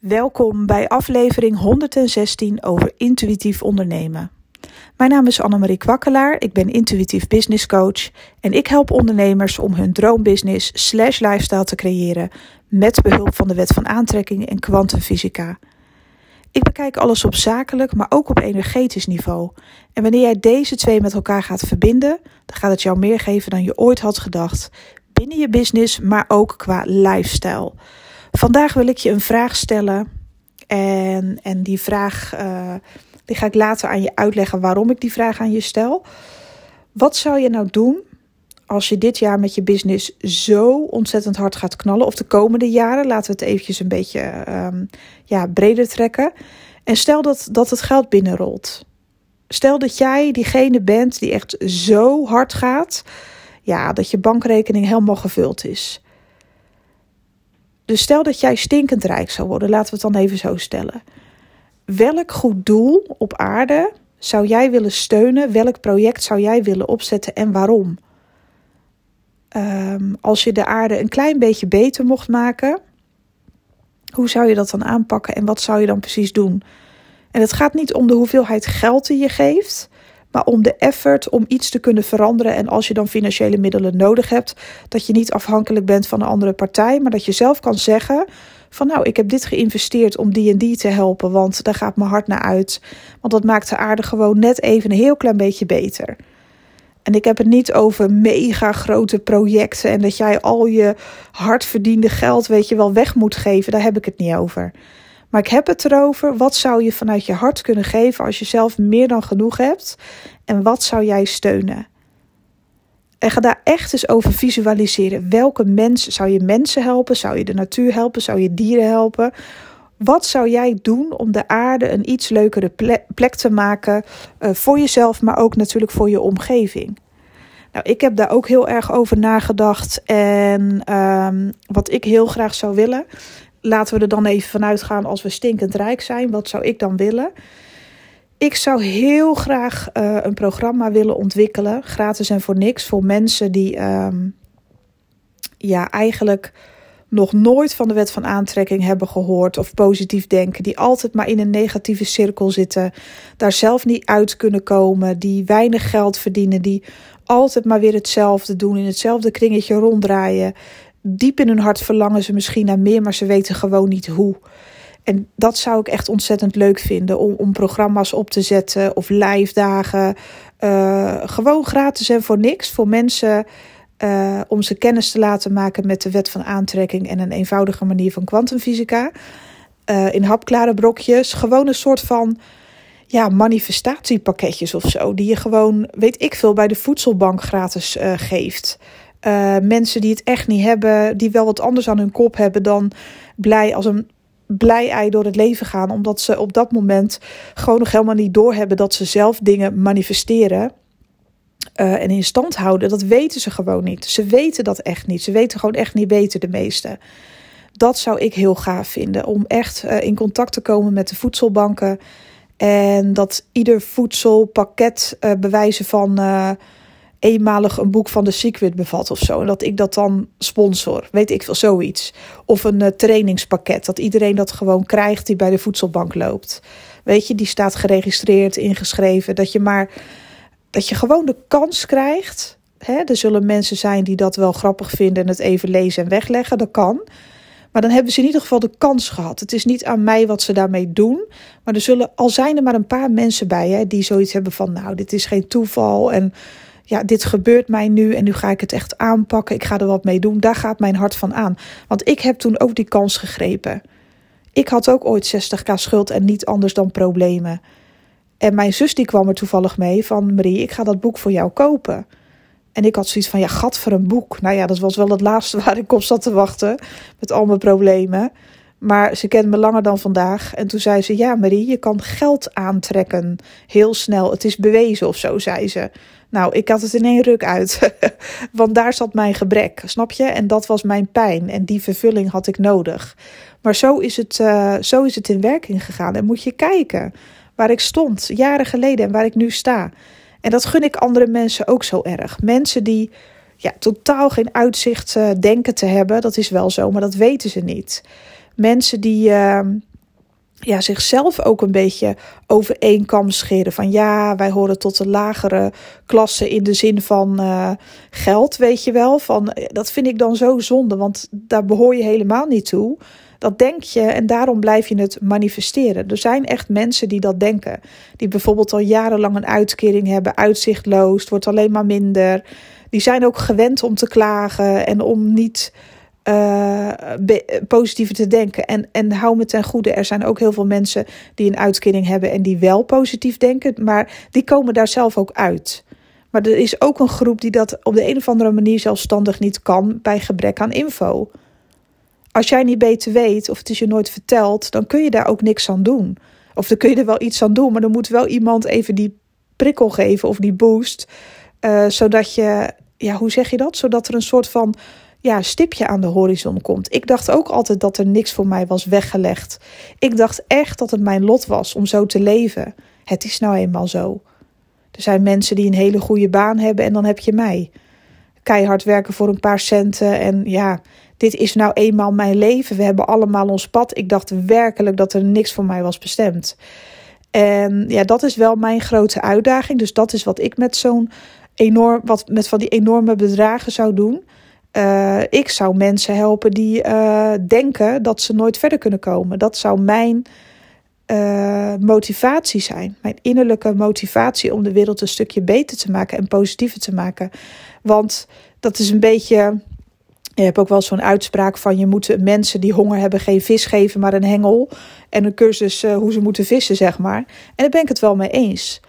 Welkom bij aflevering 116 over intuïtief ondernemen. Mijn naam is Annemarie Kwakkelaar, ik ben intuïtief business coach en ik help ondernemers om hun droombusiness slash lifestyle te creëren met behulp van de wet van aantrekking en kwantumfysica. Ik bekijk alles op zakelijk, maar ook op energetisch niveau. En wanneer jij deze twee met elkaar gaat verbinden, dan gaat het jou meer geven dan je ooit had gedacht. Binnen je business, maar ook qua lifestyle. Vandaag wil ik je een vraag stellen. En, en die vraag uh, die ga ik later aan je uitleggen waarom ik die vraag aan je stel. Wat zou je nou doen als je dit jaar met je business zo ontzettend hard gaat knallen? Of de komende jaren, laten we het eventjes een beetje um, ja, breder trekken. En stel dat, dat het geld binnenrolt. Stel dat jij diegene bent die echt zo hard gaat. Ja, dat je bankrekening helemaal gevuld is. Dus stel dat jij stinkend rijk zou worden, laten we het dan even zo stellen. Welk goed doel op aarde zou jij willen steunen? Welk project zou jij willen opzetten en waarom? Um, als je de aarde een klein beetje beter mocht maken, hoe zou je dat dan aanpakken en wat zou je dan precies doen? En het gaat niet om de hoeveelheid geld die je geeft, maar om de effort om iets te kunnen veranderen. En als je dan financiële middelen nodig hebt, dat je niet afhankelijk bent van een andere partij, maar dat je zelf kan zeggen van nou, ik heb dit geïnvesteerd om die en die te helpen, want daar gaat mijn hart naar uit. Want dat maakt de aarde gewoon net even een heel klein beetje beter. En ik heb het niet over mega grote projecten en dat jij al je hard verdiende geld, weet je wel, weg moet geven. Daar heb ik het niet over. Maar ik heb het erover, wat zou je vanuit je hart kunnen geven als je zelf meer dan genoeg hebt? En wat zou jij steunen? En ga daar echt eens over visualiseren. Welke mensen zou je mensen helpen? Zou je de natuur helpen? Zou je dieren helpen? Wat zou jij doen om de aarde een iets leukere plek te maken uh, voor jezelf, maar ook natuurlijk voor je omgeving? Nou, ik heb daar ook heel erg over nagedacht. En um, wat ik heel graag zou willen, laten we er dan even vanuit gaan als we stinkend rijk zijn. Wat zou ik dan willen? Ik zou heel graag uh, een programma willen ontwikkelen, gratis en voor niks, voor mensen die um, ja, eigenlijk nog nooit van de wet van aantrekking hebben gehoord of positief denken, die altijd maar in een negatieve cirkel zitten, daar zelf niet uit kunnen komen, die weinig geld verdienen, die altijd maar weer hetzelfde doen, in hetzelfde kringetje ronddraaien, diep in hun hart verlangen ze misschien naar meer, maar ze weten gewoon niet hoe. En dat zou ik echt ontzettend leuk vinden om, om programma's op te zetten of live dagen. Uh, gewoon gratis en voor niks voor mensen. Uh, om ze kennis te laten maken met de wet van aantrekking en een eenvoudige manier van kwantumfysica. Uh, in hapklare brokjes. Gewoon een soort van ja, manifestatiepakketjes of zo. Die je gewoon, weet ik veel, bij de voedselbank gratis geeft. Uh, mensen die het echt niet hebben, die wel wat anders aan hun kop hebben dan blij als een blij ei door het leven gaan, omdat ze op dat moment gewoon nog helemaal niet doorhebben dat ze zelf dingen manifesteren. Uh, en in stand houden, dat weten ze gewoon niet. Ze weten dat echt niet. Ze weten gewoon echt niet beter, de meeste. Dat zou ik heel gaaf vinden. Om echt uh, in contact te komen met de voedselbanken. En dat ieder voedselpakket bewijzen van eenmalig een boek van The Secret bevat of zo. En dat ik dat dan sponsor. Weet ik veel, zoiets. Of een uh, trainingspakket. Dat iedereen dat gewoon krijgt die bij de voedselbank loopt. Weet je, die staat geregistreerd, ingeschreven. Dat je maar. Dat je gewoon de kans krijgt. Hè? Er zullen mensen zijn die dat wel grappig vinden en het even lezen en wegleggen. Dat kan. Maar dan hebben ze in ieder geval de kans gehad. Het is niet aan mij wat ze daarmee doen. Maar er zullen, al zijn er maar een paar mensen bij hè, die zoiets hebben van: Nou, dit is geen toeval. En ja, dit gebeurt mij nu en nu ga ik het echt aanpakken. Ik ga er wat mee doen. Daar gaat mijn hart van aan. Want ik heb toen ook die kans gegrepen. Ik had ook ooit 60k schuld en niet anders dan problemen. En mijn zus die kwam er toevallig mee van Marie, ik ga dat boek voor jou kopen. En ik had zoiets van, ja, gat voor een boek. Nou ja, dat was wel het laatste waar ik op zat te wachten met al mijn problemen. Maar ze kent me langer dan vandaag. En toen zei ze: Ja, Marie, je kan geld aantrekken. Heel snel. Het is bewezen of zo, zei ze. Nou, ik had het in één ruk uit. Want daar zat mijn gebrek, snap je? En dat was mijn pijn. En die vervulling had ik nodig. Maar zo is het, uh, zo is het in werking gegaan. En moet je kijken waar ik stond jaren geleden en waar ik nu sta. En dat gun ik andere mensen ook zo erg. Mensen die ja, totaal geen uitzicht uh, denken te hebben. Dat is wel zo, maar dat weten ze niet. Mensen die, uh, ja, zichzelf ook een beetje over scheren. Van ja, wij horen tot de lagere klasse in de zin van uh, geld, weet je wel. Van, dat vind ik dan zo zonde, want daar behoor je helemaal niet toe. Dat denk je en daarom blijf je het manifesteren. Er zijn echt mensen die dat denken. Die bijvoorbeeld al jarenlang een uitkering hebben, uitzichtloos, het wordt alleen maar minder. Die zijn ook gewend om te klagen en om niet uh, positiever te denken. En, en hou me ten goede, er zijn ook heel veel mensen die een uitkering hebben en die wel positief denken, maar die komen daar zelf ook uit. Maar er is ook een groep die dat op de een of andere manier zelfstandig niet kan bij gebrek aan info. Als jij niet beter weet of het is je nooit verteld, dan kun je daar ook niks aan doen. Of dan kun je er wel iets aan doen, maar dan moet wel iemand even die prikkel geven of die boost. Uh, zodat je, ja, hoe zeg je dat? Zodat er een soort van ja, stipje aan de horizon komt. Ik dacht ook altijd dat er niks voor mij was weggelegd. Ik dacht echt dat het mijn lot was om zo te leven. Het is nou eenmaal zo. Er zijn mensen die een hele goede baan hebben en dan heb je mij. Keihard werken voor een paar centen en ja, dit is nou eenmaal mijn leven. We hebben allemaal ons pad. Ik dacht werkelijk dat er niks voor mij was bestemd. En ja, dat is wel mijn grote uitdaging. Dus dat is wat ik met zo'n enorm, wat met van die enorme bedragen zou doen. Uh, ik zou mensen helpen die uh, denken dat ze nooit verder kunnen komen. Dat zou mijn uh, motivatie zijn. Mijn innerlijke motivatie om de wereld een stukje beter te maken en positiever te maken. Want dat is een beetje. Je hebt ook wel zo'n uitspraak van je moet mensen die honger hebben geen vis geven, maar een hengel. En een cursus hoe ze moeten vissen, zeg maar. En daar ben ik het wel mee eens.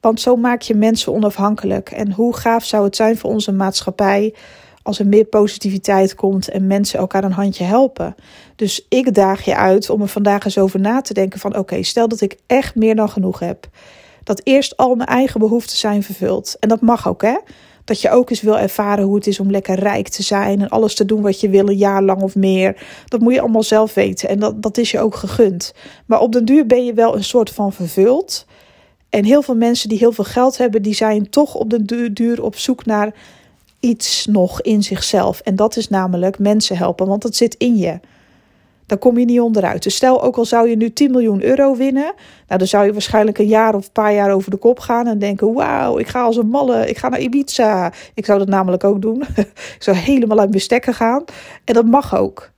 Want zo maak je mensen onafhankelijk. En hoe gaaf zou het zijn voor onze maatschappij als er meer positiviteit komt en mensen elkaar een handje helpen. Dus ik daag je uit om er vandaag eens over na te denken van oké, stel dat ik echt meer dan genoeg heb. Dat eerst al mijn eigen behoeften zijn vervuld. En dat mag ook hè. Dat je ook eens wil ervaren hoe het is om lekker rijk te zijn en alles te doen wat je wil, een jaar lang of meer. Dat moet je allemaal zelf weten en dat, dat is je ook gegund. Maar op den duur ben je wel een soort van vervuld. En heel veel mensen die heel veel geld hebben, die zijn toch op den duur op zoek naar iets nog in zichzelf. En dat is namelijk mensen helpen, want dat zit in je. Daar kom je niet onderuit. Dus stel ook al zou je nu 10 miljoen euro winnen. Nou, dan zou je waarschijnlijk een jaar of een paar jaar over de kop gaan en denken: Wauw, ik ga als een malle, ik ga naar Ibiza. Ik zou dat namelijk ook doen. ik zou helemaal uit mijn stekken gaan. En dat mag ook.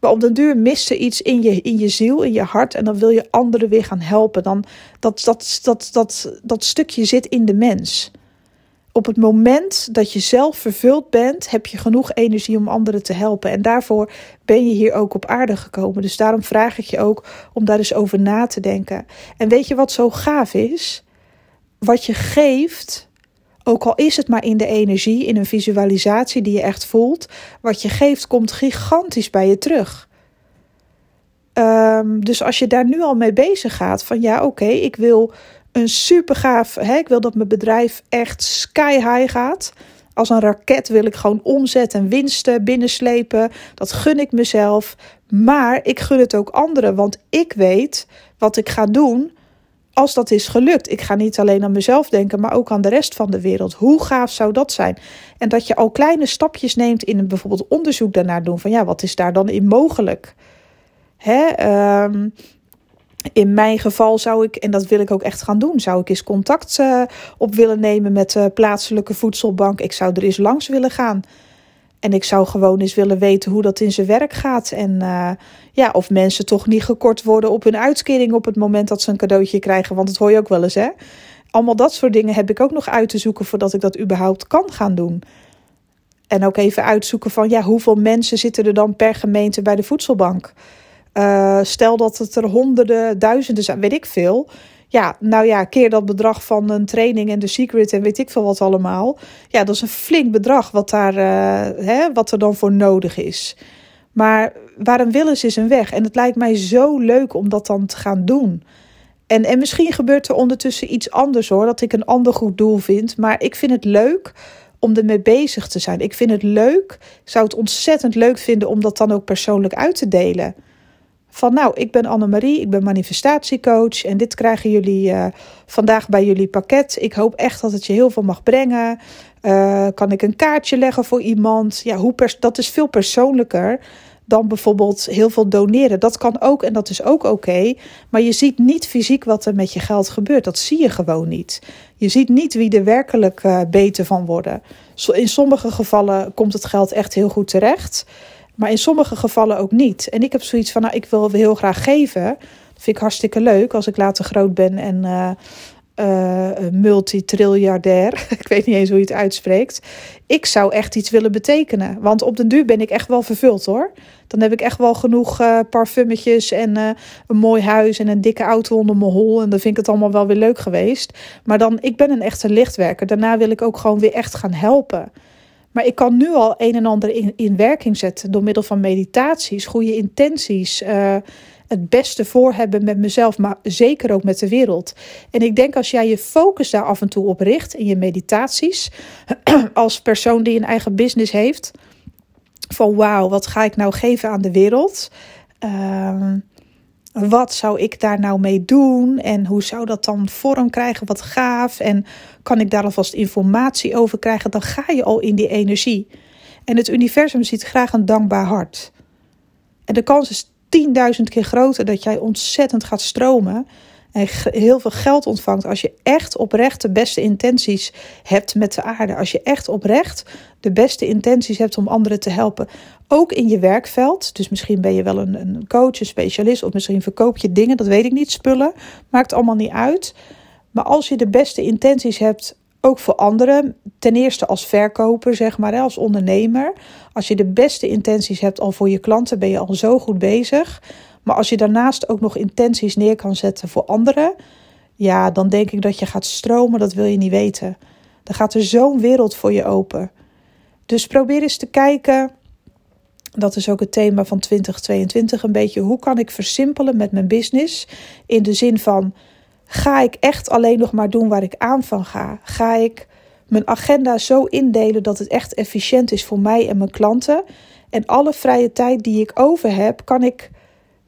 Maar op den duur mist iets in je, in je ziel, in je hart. En dan wil je anderen weer gaan helpen. Dan, dat, dat, dat, dat, dat stukje zit in de mens op het moment dat je zelf vervuld bent, heb je genoeg energie om anderen te helpen. En daarvoor ben je hier ook op aarde gekomen. Dus daarom vraag ik je ook om daar eens over na te denken. En weet je wat zo gaaf is? Wat je geeft, ook al is het maar in de energie, in een visualisatie die je echt voelt, wat je geeft komt gigantisch bij je terug. Um, dus als je daar nu al mee bezig gaat, van ja, oké, ik wil een super gaaf. Hè, ik wil dat mijn bedrijf echt sky high gaat. Als een raket wil ik gewoon omzet en winsten binnenslepen. Dat gun ik mezelf. Maar ik gun het ook anderen. Want ik weet wat ik ga doen als dat is gelukt. Ik ga niet alleen aan mezelf denken, maar ook aan de rest van de wereld. Hoe gaaf zou dat zijn? En dat je al kleine stapjes neemt in een bijvoorbeeld onderzoek daarnaar doen. Van ja, wat is daar dan in mogelijk? Hè, um, in mijn geval zou ik, en dat wil ik ook echt gaan doen, zou ik eens contact uh, op willen nemen met de plaatselijke voedselbank. Ik zou er eens langs willen gaan. En ik zou gewoon eens willen weten hoe dat in zijn werk gaat. En uh, ja, of mensen toch niet gekort worden op hun uitkering op het moment dat ze een cadeautje krijgen. Want dat hoor je ook wel eens, hè? Allemaal dat soort dingen heb ik ook nog uit te zoeken voordat ik dat überhaupt kan gaan doen. En ook even uitzoeken van ja, hoeveel mensen zitten er dan per gemeente bij de voedselbank? Uh, stel dat het er honderden, duizenden zijn, weet ik veel. Ja, nou ja, keer dat bedrag van een training en de secret en weet ik veel wat allemaal. Ja, dat is een flink bedrag wat, daar, uh, hè, wat er dan voor nodig is. Maar waar een wil is, is een weg. En het lijkt mij zo leuk om dat dan te gaan doen. En, en misschien gebeurt er ondertussen iets anders hoor, dat ik een ander goed doel vind. Maar ik vind het leuk om ermee bezig te zijn. Ik vind het leuk. Ik zou het ontzettend leuk vinden om dat dan ook persoonlijk uit te delen. Van nou, ik ben Annemarie, ik ben manifestatiecoach en dit krijgen jullie uh, vandaag bij jullie pakket. Ik hoop echt dat het je heel veel mag brengen. Uh, kan ik een kaartje leggen voor iemand? Ja, hoe dat is veel persoonlijker dan bijvoorbeeld heel veel doneren. Dat kan ook en dat is ook oké. maar je ziet niet fysiek wat er met je geld gebeurt. Dat zie je gewoon niet. Je ziet niet wie er werkelijk uh, beter van worden. In sommige gevallen komt het geld echt heel goed terecht. Maar in sommige gevallen ook niet. En ik heb zoiets van, nou, ik wil heel graag geven. Dat vind ik hartstikke leuk als ik later groot ben en uh, uh, multitriljardair. ik weet niet eens hoe je het uitspreekt. Ik zou echt iets willen betekenen. Want op den duur ben ik echt wel vervuld hoor. Dan heb ik echt wel genoeg uh, parfummetjes en een mooi huis en een dikke auto onder mijn hol. En dan vind ik het allemaal wel weer leuk geweest. Maar dan, ik ben een echte lichtwerker. Daarna wil ik ook gewoon weer echt gaan helpen. Maar ik kan nu al een en ander in, in werking zetten door middel van meditaties, goede intenties, uh, het beste voor hebben met mezelf, maar zeker ook met de wereld. En ik denk als jij je focus daar af en toe op richt in je meditaties, als persoon die een eigen business heeft, van wauw, wat ga ik nou geven aan de wereld? Uh, wat zou ik daar nou mee doen? En hoe zou dat dan vorm krijgen? Wat gaaf. En kan ik daar alvast informatie over krijgen? Dan ga je al in die energie. En het universum ziet graag een dankbaar hart. En de kans is 10.000 keer groter dat jij ontzettend gaat stromen en heel veel geld ontvangt als je echt oprecht de beste intenties hebt met de aarde. Als je echt oprecht de beste intenties hebt om anderen te helpen. Ook in je werkveld. Dus misschien ben je wel een, een coach, een specialist, of misschien verkoop je dingen, dat weet ik niet, spullen. Maakt allemaal niet uit. Maar als je de beste intenties hebt, ook voor anderen, ten eerste als verkoper, zeg maar, als ondernemer. Als je de beste intenties hebt al voor je klanten, ben je al zo goed bezig. Maar als je daarnaast ook nog intenties neer kan zetten voor anderen, ja, dan denk ik dat je gaat stromen, dat wil je niet weten. Dan gaat er zo'n wereld voor je open. Dus probeer eens te kijken. Dat is ook het thema van 2022 een beetje. Hoe kan ik versimpelen met mijn business? In de zin van: ga ik echt alleen nog maar doen waar ik aan van ga? Ga ik mijn agenda zo indelen dat het echt efficiënt is voor mij en mijn klanten? En alle vrije tijd die ik over heb, kan ik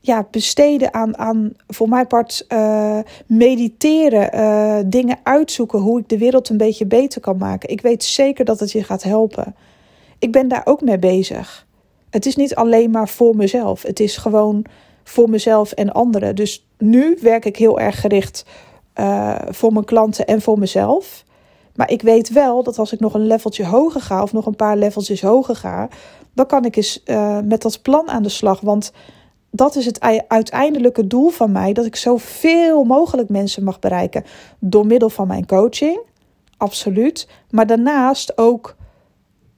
ja, besteden aan, aan voor mijn part uh, mediteren, uh, dingen uitzoeken hoe ik de wereld een beetje beter kan maken. Ik weet zeker dat het je gaat helpen. Ik ben daar ook mee bezig. Het is niet alleen maar voor mezelf. Het is gewoon voor mezelf en anderen. Dus nu werk ik heel erg gericht uh, voor mijn klanten en voor mezelf. Maar ik weet wel dat als ik nog een leveltje hoger ga, of nog een paar leveltjes hoger ga, dan kan ik eens met dat plan aan de slag. Want dat is het uiteindelijke doel van mij: dat ik zoveel mogelijk mensen mag bereiken door middel van mijn coaching. Absoluut. Maar daarnaast ook,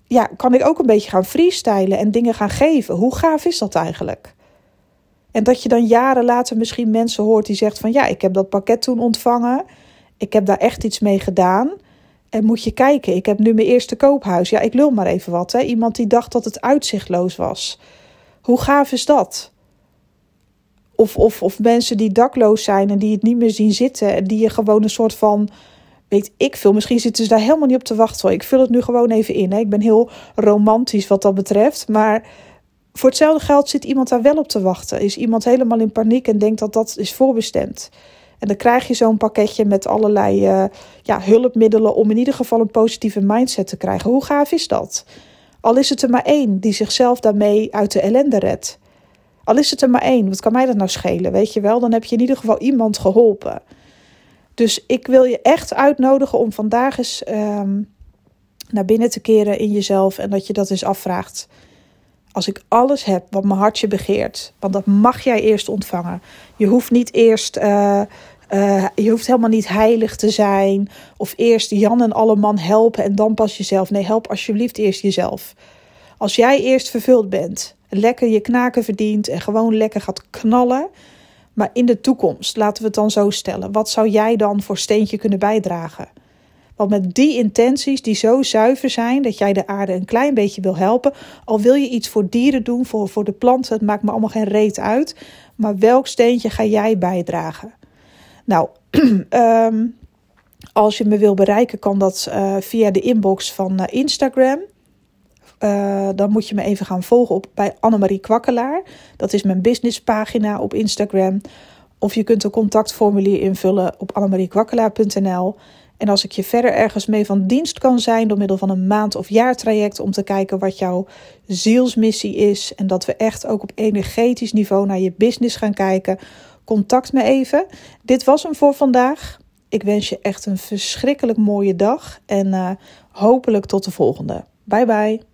ja, kan ik ook een beetje gaan freestylen en dingen gaan geven. Hoe gaaf is dat eigenlijk? En dat je dan jaren later misschien mensen hoort die zegt van ja, ik heb dat pakket toen ontvangen. Ik heb daar echt iets mee gedaan. En moet je kijken, ik heb nu mijn eerste koophuis. Ja, ik lul maar even wat. Hè? Iemand die dacht dat het uitzichtloos was. Hoe gaaf is dat? Of, of, of mensen die dakloos zijn en die het niet meer zien zitten. En die je gewoon een soort van. Weet ik veel. Misschien zitten ze daar helemaal niet op te wachten. Ik vul het nu gewoon even in. Hè. Ik ben heel romantisch wat dat betreft. Maar voor hetzelfde geld zit iemand daar wel op te wachten. Is iemand helemaal in paniek en denkt dat dat is voorbestemd. En dan krijg je zo'n pakketje met allerlei uh, ja, hulpmiddelen om in ieder geval een positieve mindset te krijgen. Hoe gaaf is dat? Al is het er maar één die zichzelf daarmee uit de ellende redt. Al is het er maar één, wat kan mij dat nou schelen? Weet je wel, dan heb je in ieder geval iemand geholpen. Dus ik wil je echt uitnodigen om vandaag eens ehm, naar binnen te keren in jezelf en dat je dat eens afvraagt. Als ik alles heb wat mijn hartje begeert, want dat mag jij eerst ontvangen. Je hoeft niet eerst, uh, uh, je hoeft helemaal niet heilig te zijn of eerst Jan en alle man helpen en dan pas jezelf. Nee, help alsjeblieft eerst jezelf. Als jij eerst vervuld bent lekker je knaken verdient en gewoon lekker gaat knallen. Maar in de toekomst, laten we het dan zo stellen, wat zou jij dan voor steentje kunnen bijdragen? Want met die intenties die zo zuiver zijn dat jij de aarde een klein beetje wil helpen, al wil je iets voor dieren doen, voor, voor de planten, het maakt me allemaal geen reet uit. Maar welk steentje ga jij bijdragen? Nou, um, als je me wil bereiken, kan dat uh, via de inbox van uh, Instagram. Uh, dan moet je me even gaan volgen op, bij Annemarie Kwakkelaar. Dat is mijn businesspagina op Instagram. Of je kunt een contactformulier invullen op annemariekwakkelaar.nl. En als ik je verder ergens mee van dienst kan zijn door middel van een maand of jaartraject om te kijken wat jouw zielsmissie is en dat we echt ook op energetisch niveau naar je business gaan kijken, contact me even. Dit was hem voor vandaag. Ik wens je echt een verschrikkelijk mooie dag en uh, hopelijk tot de volgende. Bye bye.